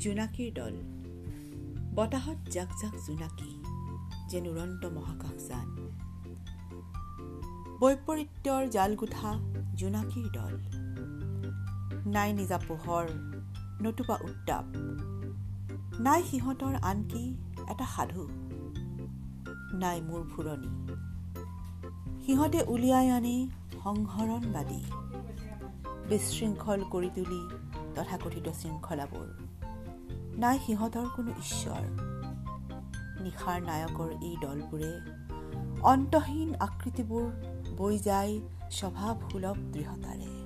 জোনাকীৰ দল। বতাহত জাক জাক জোনাকী যেন উৰন্ত মহাকাশযান। বৈপৰীত্যৰ জালগোঠা জোনাকীৰ দল। নাই নিজা পোহৰ নতুবা উত্তাপ। নাই সিহঁতৰ আনকি এটা সাধু। নাই মোৰ ফুৰণি। সিহঁতে উলিয়াই আনে সংহৰণবাদী। বিশৃংখল কৰি তুলি তথাকথিত শৃংখলাবোৰ। নাই সিহঁতৰ কোনো ঈশ্বৰ। নিশাৰ নায়কৰ এই দলবোৰে অন্তহীন আকৃতিবোৰ বৈ যায় স্বভাৱসুলভ দৃঢ়তাৰে।